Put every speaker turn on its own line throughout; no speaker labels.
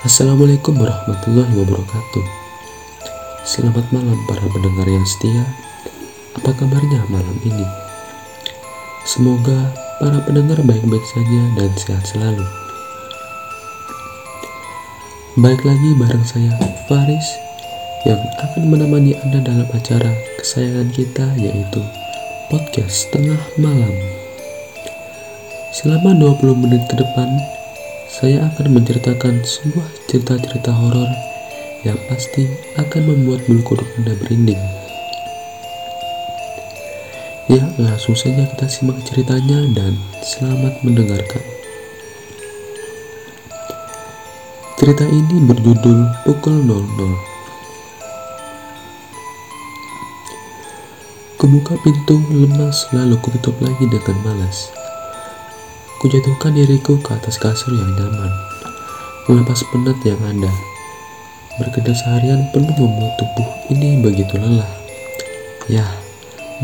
Assalamualaikum warahmatullahi wabarakatuh. Selamat malam para pendengar yang setia. Apa kabarnya malam ini? Semoga para pendengar baik-baik saja dan sehat selalu. Baik lagi bareng saya Faris Yang akan menemani Anda dalam acara kesayangan kita yaitu Podcast Tengah Malam. Selama 20 menit ke depan, saya akan menceritakan sebuah cerita-cerita horor yang pasti akan membuat bulu kuduk Anda berinding. Ya, langsung saja kita simak ceritanya dan selamat mendengarkan. Cerita ini berjudul Pukul 00. Kubuka pintu lemas lalu kututup lagi dengan malas. Kujatuhkan diriku ke atas kasur yang nyaman, melepas penat yang ada. Bekerja seharian penuh membuat tubuh ini begitu lelah. Ya,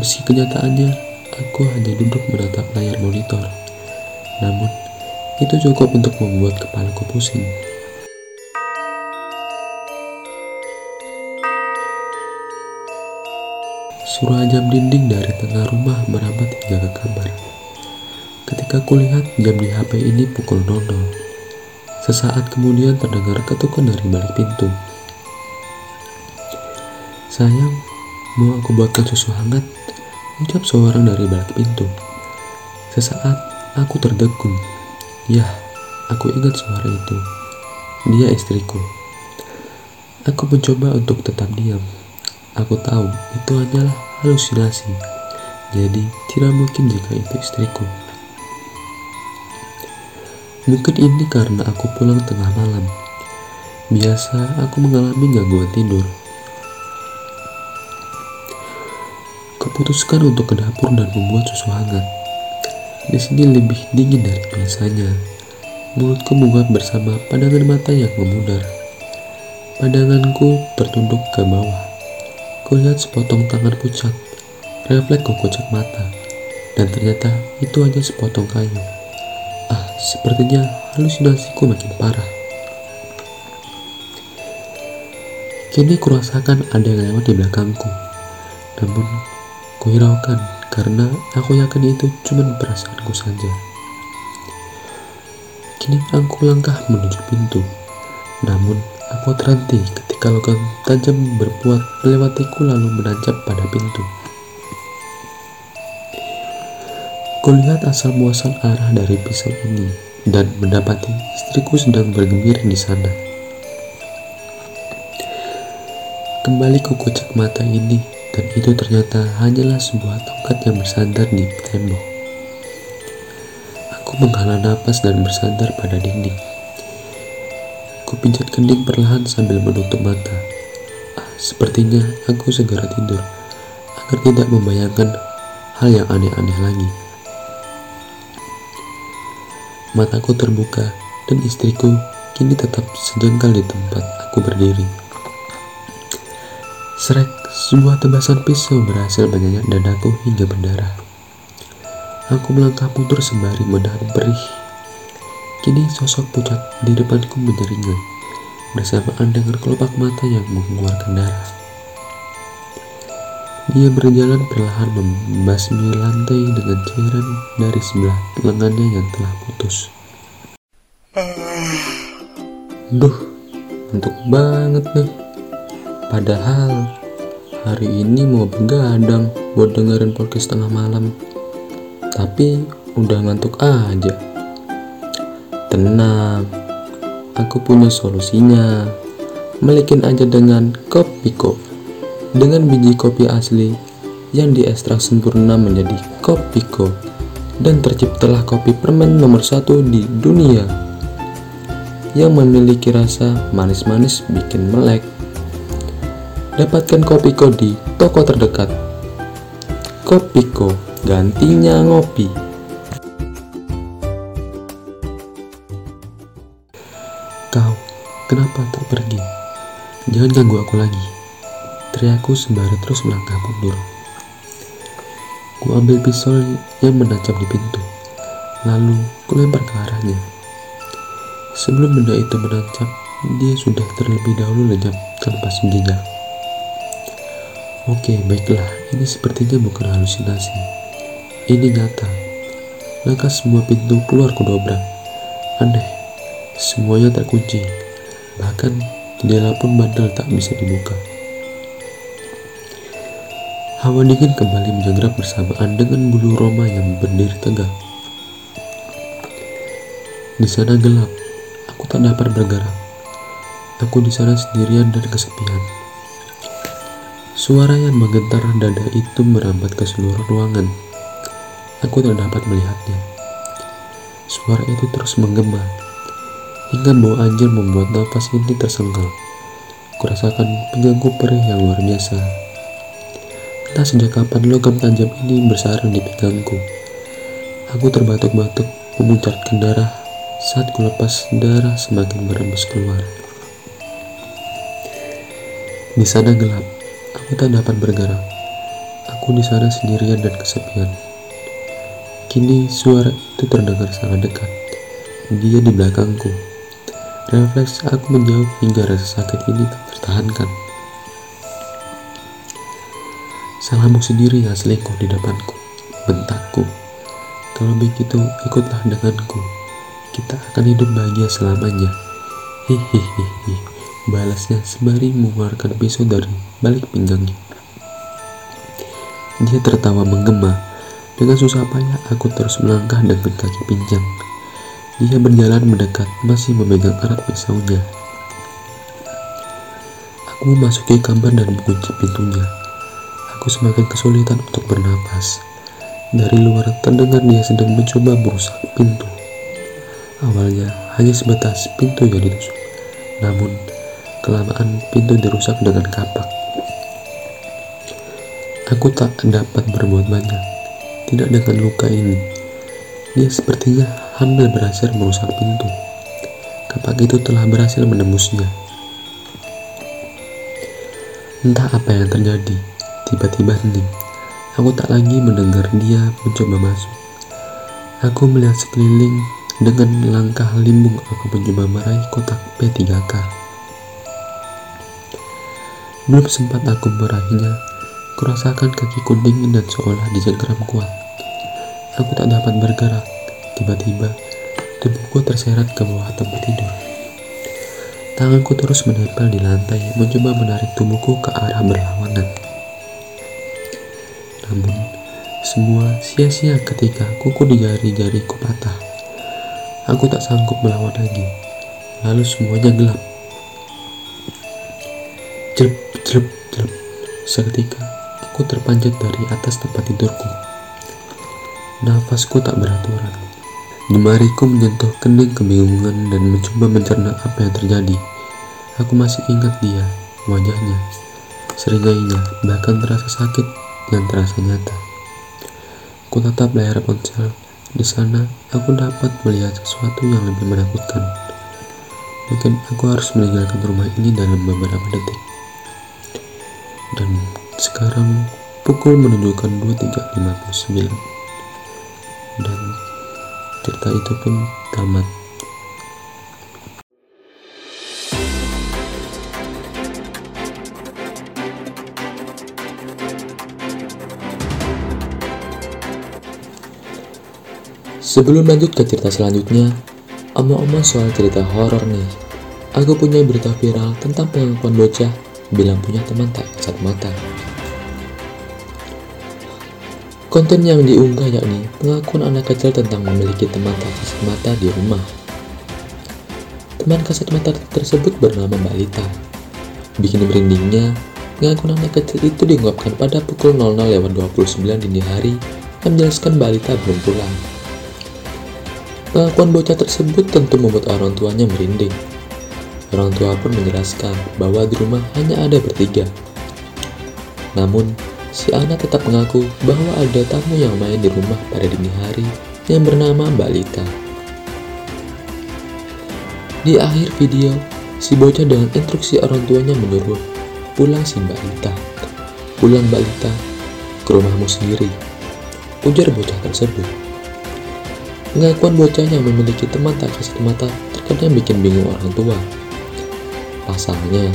meski kenyataannya aku hanya duduk menatap layar monitor. Namun, itu cukup untuk membuat kepalaku pusing. Suara jam dinding dari tengah rumah merambat hingga ke kamar. Ketika kulihat jam di HP ini pukul 00, sesaat kemudian terdengar ketukan dari balik pintu. Sayang, mau aku buatkan susu hangat? Ucap seorang dari balik pintu. Sesaat aku terdegung. Yah, aku ingat suara itu. Dia istriku. Aku mencoba untuk tetap diam. Aku tahu itu hanyalah halusinasi. Jadi, tidak mungkin jika itu istriku. Mungkin ini karena aku pulang tengah malam. Biasa aku mengalami gangguan tidur. Keputuskan untuk ke dapur dan membuat susu hangat. Di sini lebih dingin dari biasanya. Mulutku menguap bersama pandangan mata yang memudar. Pandanganku tertunduk ke bawah. Kulihat sepotong tangan pucat, refleks kocak mata, dan ternyata itu hanya sepotong kayu. Sepertinya halusinasiku makin parah. Kini kurasakan ada yang lewat di belakangku. Namun, kuhiraukan karena aku yakin itu cuma perasaanku saja. Kini aku langkah menuju pintu. Namun, aku terhenti ketika logam tajam berbuat melewatiku lalu menancap pada pintu. Kulihat asal muasal arah dari pisau ini dan mendapati istriku sedang bergembira di sana. Kembali ku kocak mata ini dan itu ternyata hanyalah sebuah tongkat yang bersandar di tembok. Aku menghela napas dan bersandar pada dinding. Ku pijat kening perlahan sambil menutup mata. Ah, sepertinya aku segera tidur agar tidak membayangkan hal yang aneh-aneh lagi. Mataku terbuka dan istriku kini tetap sejengkal di tempat aku berdiri. Srek, sebuah tebasan pisau berhasil menyayat dadaku hingga berdarah. Aku melangkah mundur sembari menahan perih. Kini sosok pucat di depanku menyeringai, bersamaan dengan kelopak mata yang mengeluarkan darah. Dia berjalan perlahan membasmi lantai dengan cairan dari sebelah lengannya yang telah putus. Duh, untuk banget nih. Padahal hari ini mau begadang buat dengerin podcast tengah malam. Tapi udah ngantuk aja. Tenang, aku punya solusinya. Melikin aja dengan kopi kopi dengan biji kopi asli yang diekstrak sempurna menjadi Kopiko dan terciptalah kopi permen nomor satu di dunia yang memiliki rasa manis-manis bikin melek. Dapatkan Kopiko di toko terdekat. Kopiko, gantinya ngopi. Kau, kenapa tak pergi? Jangan ganggu aku lagi. Teriakku sembari terus melangkah mundur. Ku ambil pisau yang menancap di pintu, lalu ku lempar ke arahnya. Sebelum benda itu menancap, dia sudah terlebih dahulu lenyap tanpa jejak. Oke, baiklah, ini sepertinya bukan halusinasi. Ini nyata. Maka semua pintu keluar kudobrak. Aneh, semuanya terkunci. Bahkan jendela pun bandel tak bisa dibuka. Hawa dingin kembali menyegrap bersamaan dengan bulu Roma yang berdiri tegak. Di sana gelap, aku tak dapat bergerak. Aku di sana sendirian dan kesepian. Suara yang menggentar dada itu merambat ke seluruh ruangan. Aku tak dapat melihatnya. Suara itu terus menggema, hingga bau anjir membuat nafas ini tersenggal. Kurasakan pengganggu perih yang luar biasa. Entah sejak kapan logam tajam ini bersarang di pinggangku. Aku terbatuk-batuk, memuncratkan darah saat kulepas darah semakin merembes keluar. Di sana gelap, aku tak dapat bergerak. Aku di sana sendirian dan kesepian. Kini suara itu terdengar sangat dekat. Dia di belakangku. Refleks aku menjauh hingga rasa sakit ini tertahankan. Salahmu sendiri yang selingkuh di depanku, bentakku. Kalau begitu, ikutlah denganku. Kita akan hidup bahagia selamanya. Hihihihi, balasnya sembari mengeluarkan pisau dari balik pinggangnya. Dia tertawa menggema. Dengan susah payah, aku terus melangkah dengan kaki pinjang. Dia berjalan mendekat, masih memegang erat pisaunya. Aku memasuki kamar dan mengunci pintunya. Aku semakin kesulitan untuk bernapas. Dari luar terdengar dia sedang mencoba merusak pintu. Awalnya hanya sebatas pintu yang ditusuk. Namun, kelamaan pintu dirusak dengan kapak. Aku tak dapat berbuat banyak. Tidak dengan luka ini. Dia sepertinya hampir berhasil merusak pintu. Kapak itu telah berhasil menembusnya. Entah apa yang terjadi. Tiba-tiba hening. Aku tak lagi mendengar dia mencoba masuk. Aku melihat sekeliling dengan langkah limbung aku mencoba meraih kotak P3K. Belum sempat aku meraihnya, kurasakan kakiku dingin dan seolah dijengkram kuat. Aku tak dapat bergerak. Tiba-tiba, tubuhku terseret ke bawah tempat tidur. Tanganku terus menempel di lantai, mencoba menarik tubuhku ke arah berlawanan. Namun, semua sia-sia ketika kuku di jari-jariku patah. Aku tak sanggup melawan lagi. Lalu semuanya gelap. Jelep, jelep, jelep. Seketika, aku terpanjat dari atas tempat tidurku. Nafasku tak beraturan. Jemariku menyentuh kening kebingungan dan mencoba mencerna apa yang terjadi. Aku masih ingat dia, wajahnya, seringainya, bahkan terasa sakit yang terasa nyata. Ku tatap layar ponsel. Di sana, aku dapat melihat sesuatu yang lebih menakutkan. Mungkin aku harus meninggalkan rumah ini dalam beberapa detik. Dan sekarang pukul menunjukkan 23.59. Dan cerita itu pun tamat. Sebelum lanjut ke cerita selanjutnya, omong-omong soal cerita horor nih. Aku punya berita viral tentang pengakuan bocah bilang punya teman tak kasat mata. Konten yang diunggah yakni pengakuan anak kecil tentang memiliki teman tak kasat mata di rumah. Teman kasat mata tersebut bernama Mbak Lita. Bikin merindingnya, pengakuan anak kecil itu diungkapkan pada pukul 00.29 dini hari yang menjelaskan Mbak Lita belum pulang. Pengakuan bocah tersebut tentu membuat orang tuanya merinding. Orang tua pun menjelaskan bahwa di rumah hanya ada bertiga. Namun, si anak tetap mengaku bahwa ada tamu yang main di rumah pada dini hari yang bernama Mbak Lita. Di akhir video, si bocah dengan instruksi orang tuanya menyuruh pulang si Mbak Lita. Pulang Mbak Lita ke rumahmu sendiri, ujar bocah tersebut. Pengakuan bocah yang memiliki teman tak kasat mata terkadang bikin bingung orang tua. Pasalnya,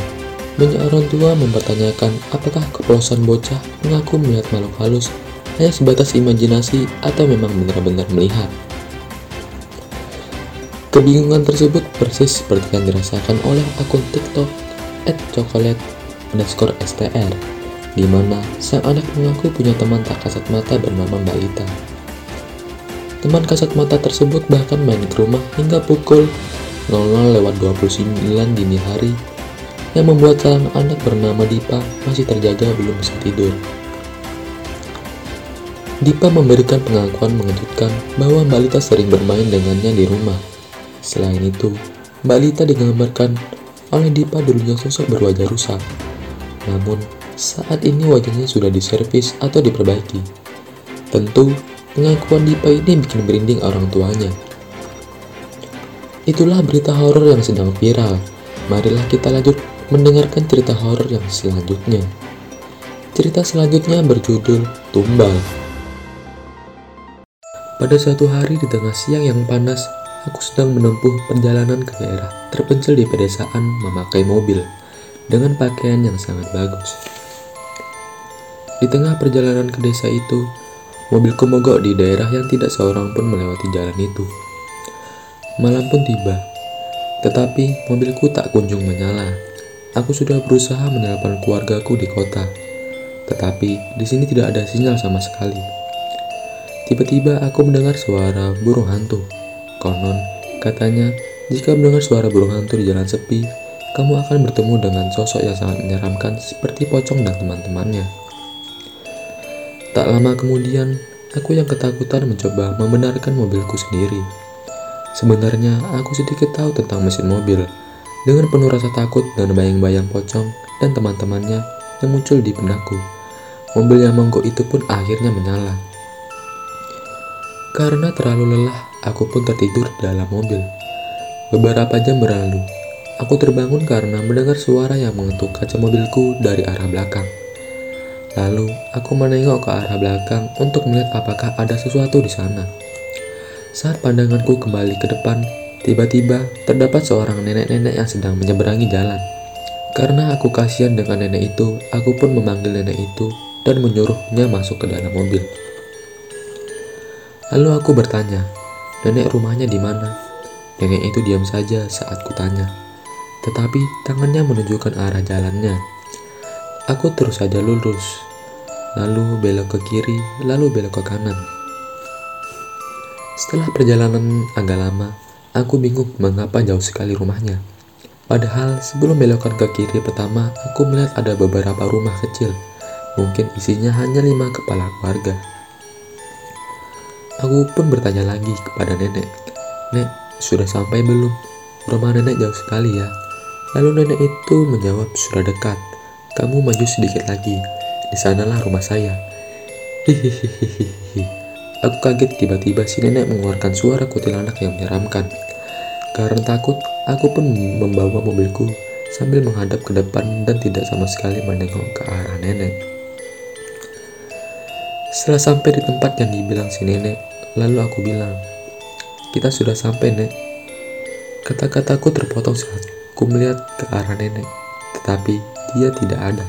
banyak orang tua mempertanyakan apakah kepolosan bocah mengaku melihat makhluk halus hanya sebatas imajinasi atau memang benar-benar melihat. Kebingungan tersebut persis seperti yang dirasakan oleh akun TikTok str, di mana sang anak mengaku punya teman tak kasat mata bernama Mbak Ita. Teman kasat mata tersebut bahkan main ke rumah hingga pukul 00 lewat 29 dini hari yang membuat sang anak bernama Dipa masih terjaga belum bisa tidur. Dipa memberikan pengakuan mengejutkan bahwa Mbak Lita sering bermain dengannya di rumah. Selain itu, Mbak Lita digambarkan oleh Dipa dulunya sosok berwajah rusak. Namun, saat ini wajahnya sudah diservis atau diperbaiki. Tentu, pengakuan Dipa ini bikin berinding orang tuanya. Itulah berita horor yang sedang viral. Marilah kita lanjut mendengarkan cerita horor yang selanjutnya. Cerita selanjutnya berjudul Tumbal. Pada suatu hari di tengah siang yang panas, aku sedang menempuh perjalanan ke daerah terpencil di pedesaan memakai mobil dengan pakaian yang sangat bagus. Di tengah perjalanan ke desa itu, mobilku mogok di daerah yang tidak seorang pun melewati jalan itu. Malam pun tiba, tetapi mobilku tak kunjung menyala. Aku sudah berusaha menelpon keluargaku di kota, tetapi di sini tidak ada sinyal sama sekali. Tiba-tiba aku mendengar suara burung hantu. Konon, katanya, jika mendengar suara burung hantu di jalan sepi, kamu akan bertemu dengan sosok yang sangat menyeramkan seperti pocong dan teman-temannya. Tak lama kemudian, aku yang ketakutan mencoba membenarkan mobilku sendiri. Sebenarnya aku sedikit tahu tentang mesin mobil. Dengan penuh rasa takut dan bayang-bayang pocong dan teman-temannya yang muncul di benakku. Mobil yang monggok itu pun akhirnya menyala. Karena terlalu lelah, aku pun tertidur dalam mobil. Beberapa jam berlalu, aku terbangun karena mendengar suara yang mengetuk kaca mobilku dari arah belakang. Lalu, aku menengok ke arah belakang untuk melihat apakah ada sesuatu di sana. Saat pandanganku kembali ke depan, tiba-tiba terdapat seorang nenek-nenek yang sedang menyeberangi jalan. Karena aku kasihan dengan nenek itu, aku pun memanggil nenek itu dan menyuruhnya masuk ke dalam mobil. Lalu aku bertanya, nenek rumahnya di mana? Nenek itu diam saja saat kutanya. Tetapi tangannya menunjukkan arah jalannya. Aku terus saja lurus, lalu belok ke kiri, lalu belok ke kanan. Setelah perjalanan agak lama, aku bingung mengapa jauh sekali rumahnya. Padahal sebelum belokan ke kiri pertama, aku melihat ada beberapa rumah kecil. Mungkin isinya hanya lima kepala keluarga. Aku pun bertanya lagi kepada nenek, Nek, sudah sampai belum? Rumah nenek jauh sekali ya. Lalu nenek itu menjawab, sudah dekat. Kamu maju sedikit lagi. Di sanalah rumah saya. Hihihihi. Aku kaget tiba-tiba si nenek mengeluarkan suara kuntilanak yang menyeramkan. Karena takut, aku pun membawa mobilku sambil menghadap ke depan dan tidak sama sekali menengok ke arah nenek. Setelah sampai di tempat yang dibilang si nenek, lalu aku bilang, kita sudah sampai nek. Kata-kataku terpotong saat ku melihat ke arah nenek, tetapi dia tidak ada.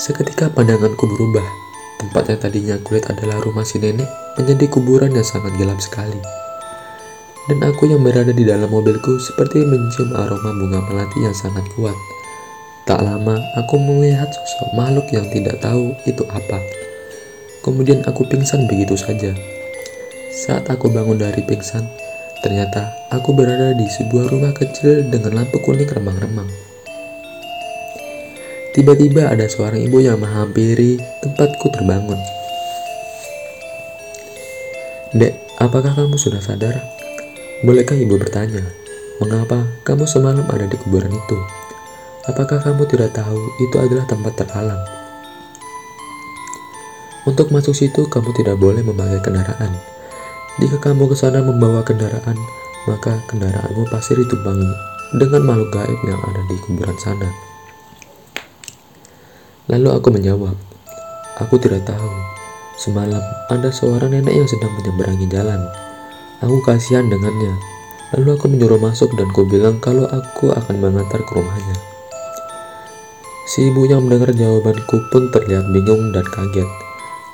Seketika pandanganku berubah, Tempat yang tadinya kulit adalah rumah si nenek menjadi kuburan yang sangat gelap sekali. Dan aku yang berada di dalam mobilku seperti mencium aroma bunga melati yang sangat kuat. Tak lama, aku melihat sosok makhluk yang tidak tahu itu apa. Kemudian aku pingsan begitu saja. Saat aku bangun dari pingsan, ternyata aku berada di sebuah rumah kecil dengan lampu kuning remang-remang. Tiba-tiba ada seorang ibu yang menghampiri tempatku terbangun. Dek, apakah kamu sudah sadar? Bolehkah ibu bertanya, mengapa kamu semalam ada di kuburan itu? Apakah kamu tidak tahu itu adalah tempat terhalang? Untuk masuk situ, kamu tidak boleh memakai kendaraan. Jika kamu ke sana membawa kendaraan, maka kendaraanmu pasti ditumpangi dengan makhluk gaib yang ada di kuburan sana. Lalu aku menjawab, aku tidak tahu. Semalam ada seorang nenek yang sedang menyeberangi jalan. Aku kasihan dengannya. Lalu aku menyuruh masuk dan ku bilang kalau aku akan mengantar ke rumahnya. Si ibu yang mendengar jawabanku pun terlihat bingung dan kaget.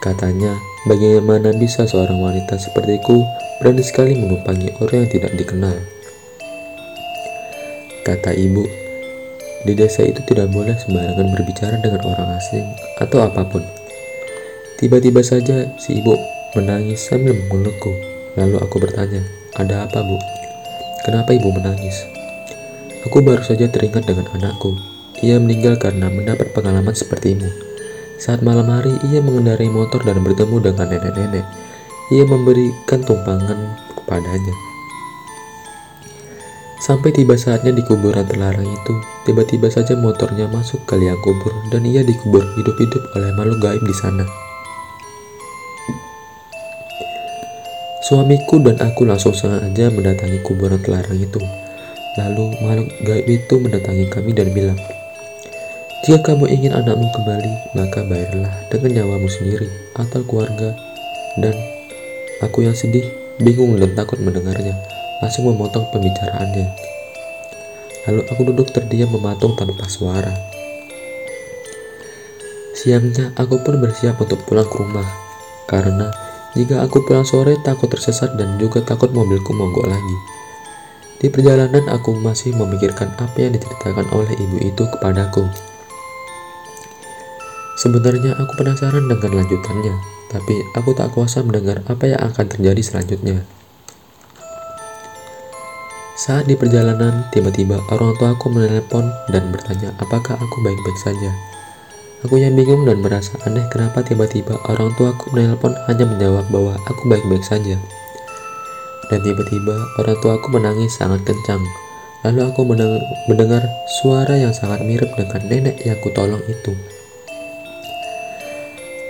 Katanya, bagaimana bisa seorang wanita sepertiku berani sekali menumpangi orang yang tidak dikenal. Kata ibu, di desa itu tidak boleh sembarangan berbicara dengan orang asing atau apa pun. Tiba-tiba saja si ibu menangis sambil memelukku. Lalu aku bertanya, ada apa bu? Kenapa ibu menangis? Aku baru saja teringat dengan anakku. Ia meninggal karena mendapat pengalaman sepertimu. Saat malam hari, ia mengendarai motor dan bertemu dengan nenek-nenek. Ia memberikan tumpangan kepadanya. Sampai tiba saatnya di kuburan terlarang itu, tiba-tiba saja motornya masuk ke liang kubur dan ia dikubur hidup-hidup oleh makhluk gaib di sana. Suamiku dan aku langsung sengaja mendatangi kuburan terlarang itu. Lalu makhluk gaib itu mendatangi kami dan bilang, Jika kamu ingin anakmu kembali, maka bayarlah dengan nyawamu sendiri atau keluarga. Dan aku yang sedih, bingung dan takut mendengarnya, langsung memotong pembicaraannya. Lalu aku duduk terdiam mematung tanpa suara. Siangnya, aku pun bersiap untuk pulang ke rumah, karena jika aku pulang sore, takut tersesat dan juga takut mobilku mogok lagi. Di perjalanan, aku masih memikirkan apa yang diceritakan oleh ibu itu kepadaku. Sebenarnya aku penasaran dengan lanjutannya, tapi aku tak kuasa mendengar apa yang akan terjadi selanjutnya. Saat di perjalanan, tiba-tiba orang tua aku menelpon dan bertanya apakah aku baik-baik saja. Aku yang bingung dan merasa aneh kenapa tiba-tiba orang tuaku menelpon hanya menjawab bahwa aku baik-baik saja. Dan tiba-tiba orang tuaku menangis sangat kencang. Lalu aku mendengar suara yang sangat mirip dengan nenek yang kutolong itu.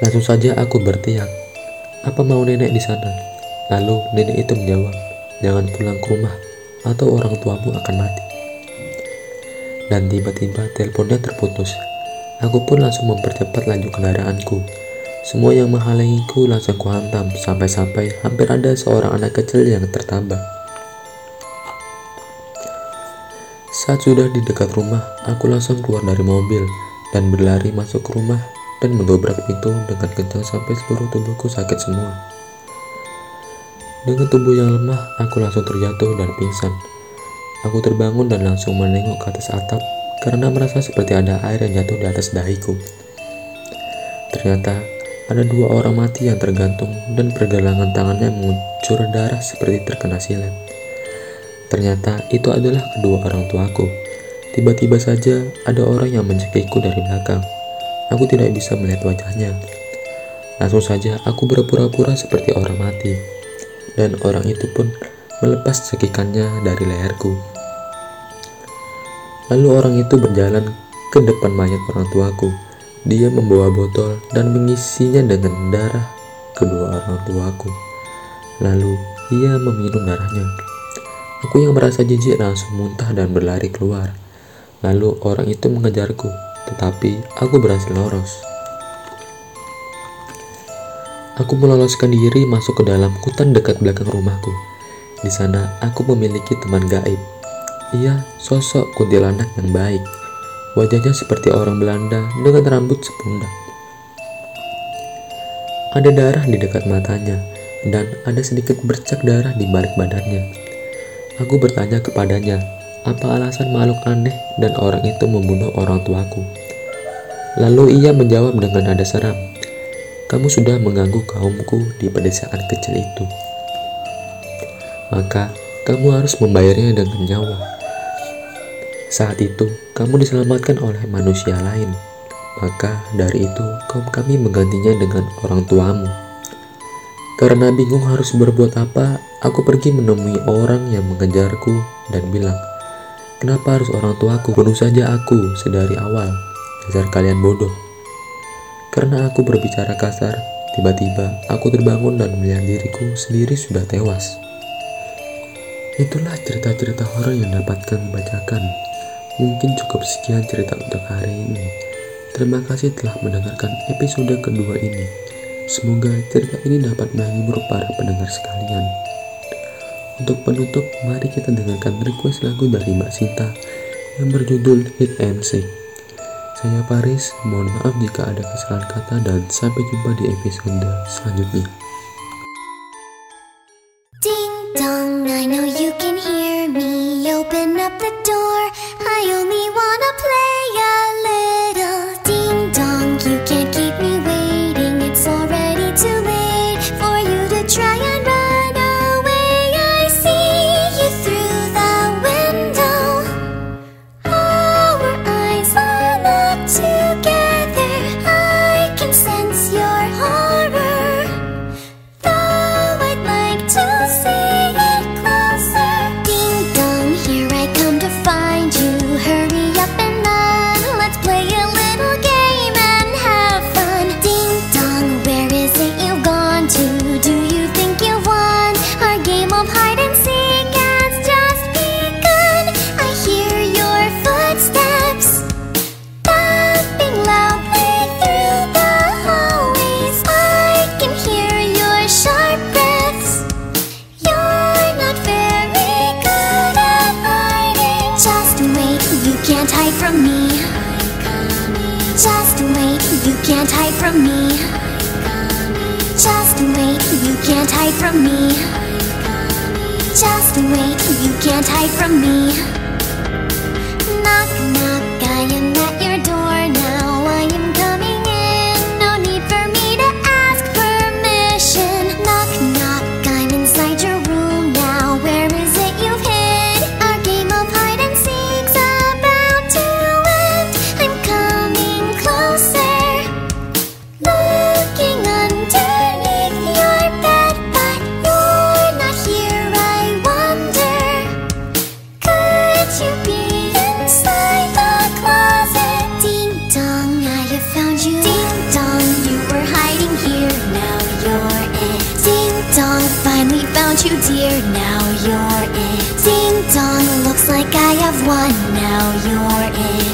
Langsung saja aku berteriak, apa mau nenek di sana? Lalu nenek itu menjawab, jangan pulang ke rumah atau orang tuamu akan mati. Dan tiba-tiba teleponnya terputus. Aku pun langsung mempercepat laju kendaraanku. Semua yang menghalangiku langsung kuhantam sampai-sampai hampir ada seorang anak kecil yang tertabrak. Saat sudah di dekat rumah, aku langsung keluar dari mobil dan berlari masuk ke rumah dan mendobrak pintu dengan kencang sampai seluruh tubuhku sakit semua. Dengan tubuh yang lemah, aku langsung terjatuh dan pingsan. Aku terbangun dan langsung menengok ke atas atap karena merasa seperti ada air yang jatuh di atas dahiku. Ternyata ada dua orang mati yang tergantung dan pergelangan tangannya mengucur darah seperti terkena silet. Ternyata itu adalah kedua orang tuaku. Tiba-tiba saja ada orang yang mencekikku dari belakang. Aku tidak bisa melihat wajahnya. Langsung saja aku berpura-pura seperti orang mati. Dan orang itu pun melepas cekikannya dari leherku. Lalu orang itu berjalan ke depan mayat orang tuaku. Dia membawa botol dan mengisinya dengan darah kedua orang tuaku. Lalu ia meminum darahnya. Aku yang merasa jijik langsung muntah dan berlari keluar. Lalu orang itu mengejarku, tetapi aku berhasil lolos. Aku meloloskan diri masuk ke dalam hutan dekat belakang rumahku. Di sana aku memiliki teman gaib ia sosok kuntilanak yang baik. Wajahnya seperti orang Belanda dengan rambut sepundak. Ada darah di dekat matanya dan ada sedikit bercak darah di balik badannya. Aku bertanya kepadanya, apa alasan makhluk aneh dan orang itu membunuh orang tuaku? Lalu ia menjawab dengan nada seram, kamu sudah mengganggu kaumku di pedesaan kecil itu. Maka kamu harus membayarnya dengan nyawa. Saat itu, kamu diselamatkan oleh manusia lain. Maka dari itu, kaum kami menggantinya dengan orang tuamu. Karena bingung harus berbuat apa, aku pergi menemui orang yang mengejarku dan bilang, Kenapa harus orang tuaku? Bunuh saja aku sedari awal. Dasar kalian bodoh. Karena aku berbicara kasar, tiba-tiba aku terbangun dan melihat diriku sendiri sudah tewas. Itulah cerita-cerita horor yang dapat kami bacakan. Mungkin cukup sekian cerita untuk hari ini. Terima kasih telah mendengarkan episode kedua ini. Semoga cerita ini dapat menghibur para pendengar sekalian. Untuk penutup, mari kita dengarkan request lagu dari Mbak Sinta yang berjudul Hit and Sing. Saya Paris, mohon maaf jika ada kesalahan kata dan sampai jumpa di episode selanjutnya.
from me. Just wait, you can't hide from me. Just wait, you can't hide from me. Just wait, you can't hide from me. one, now you're in.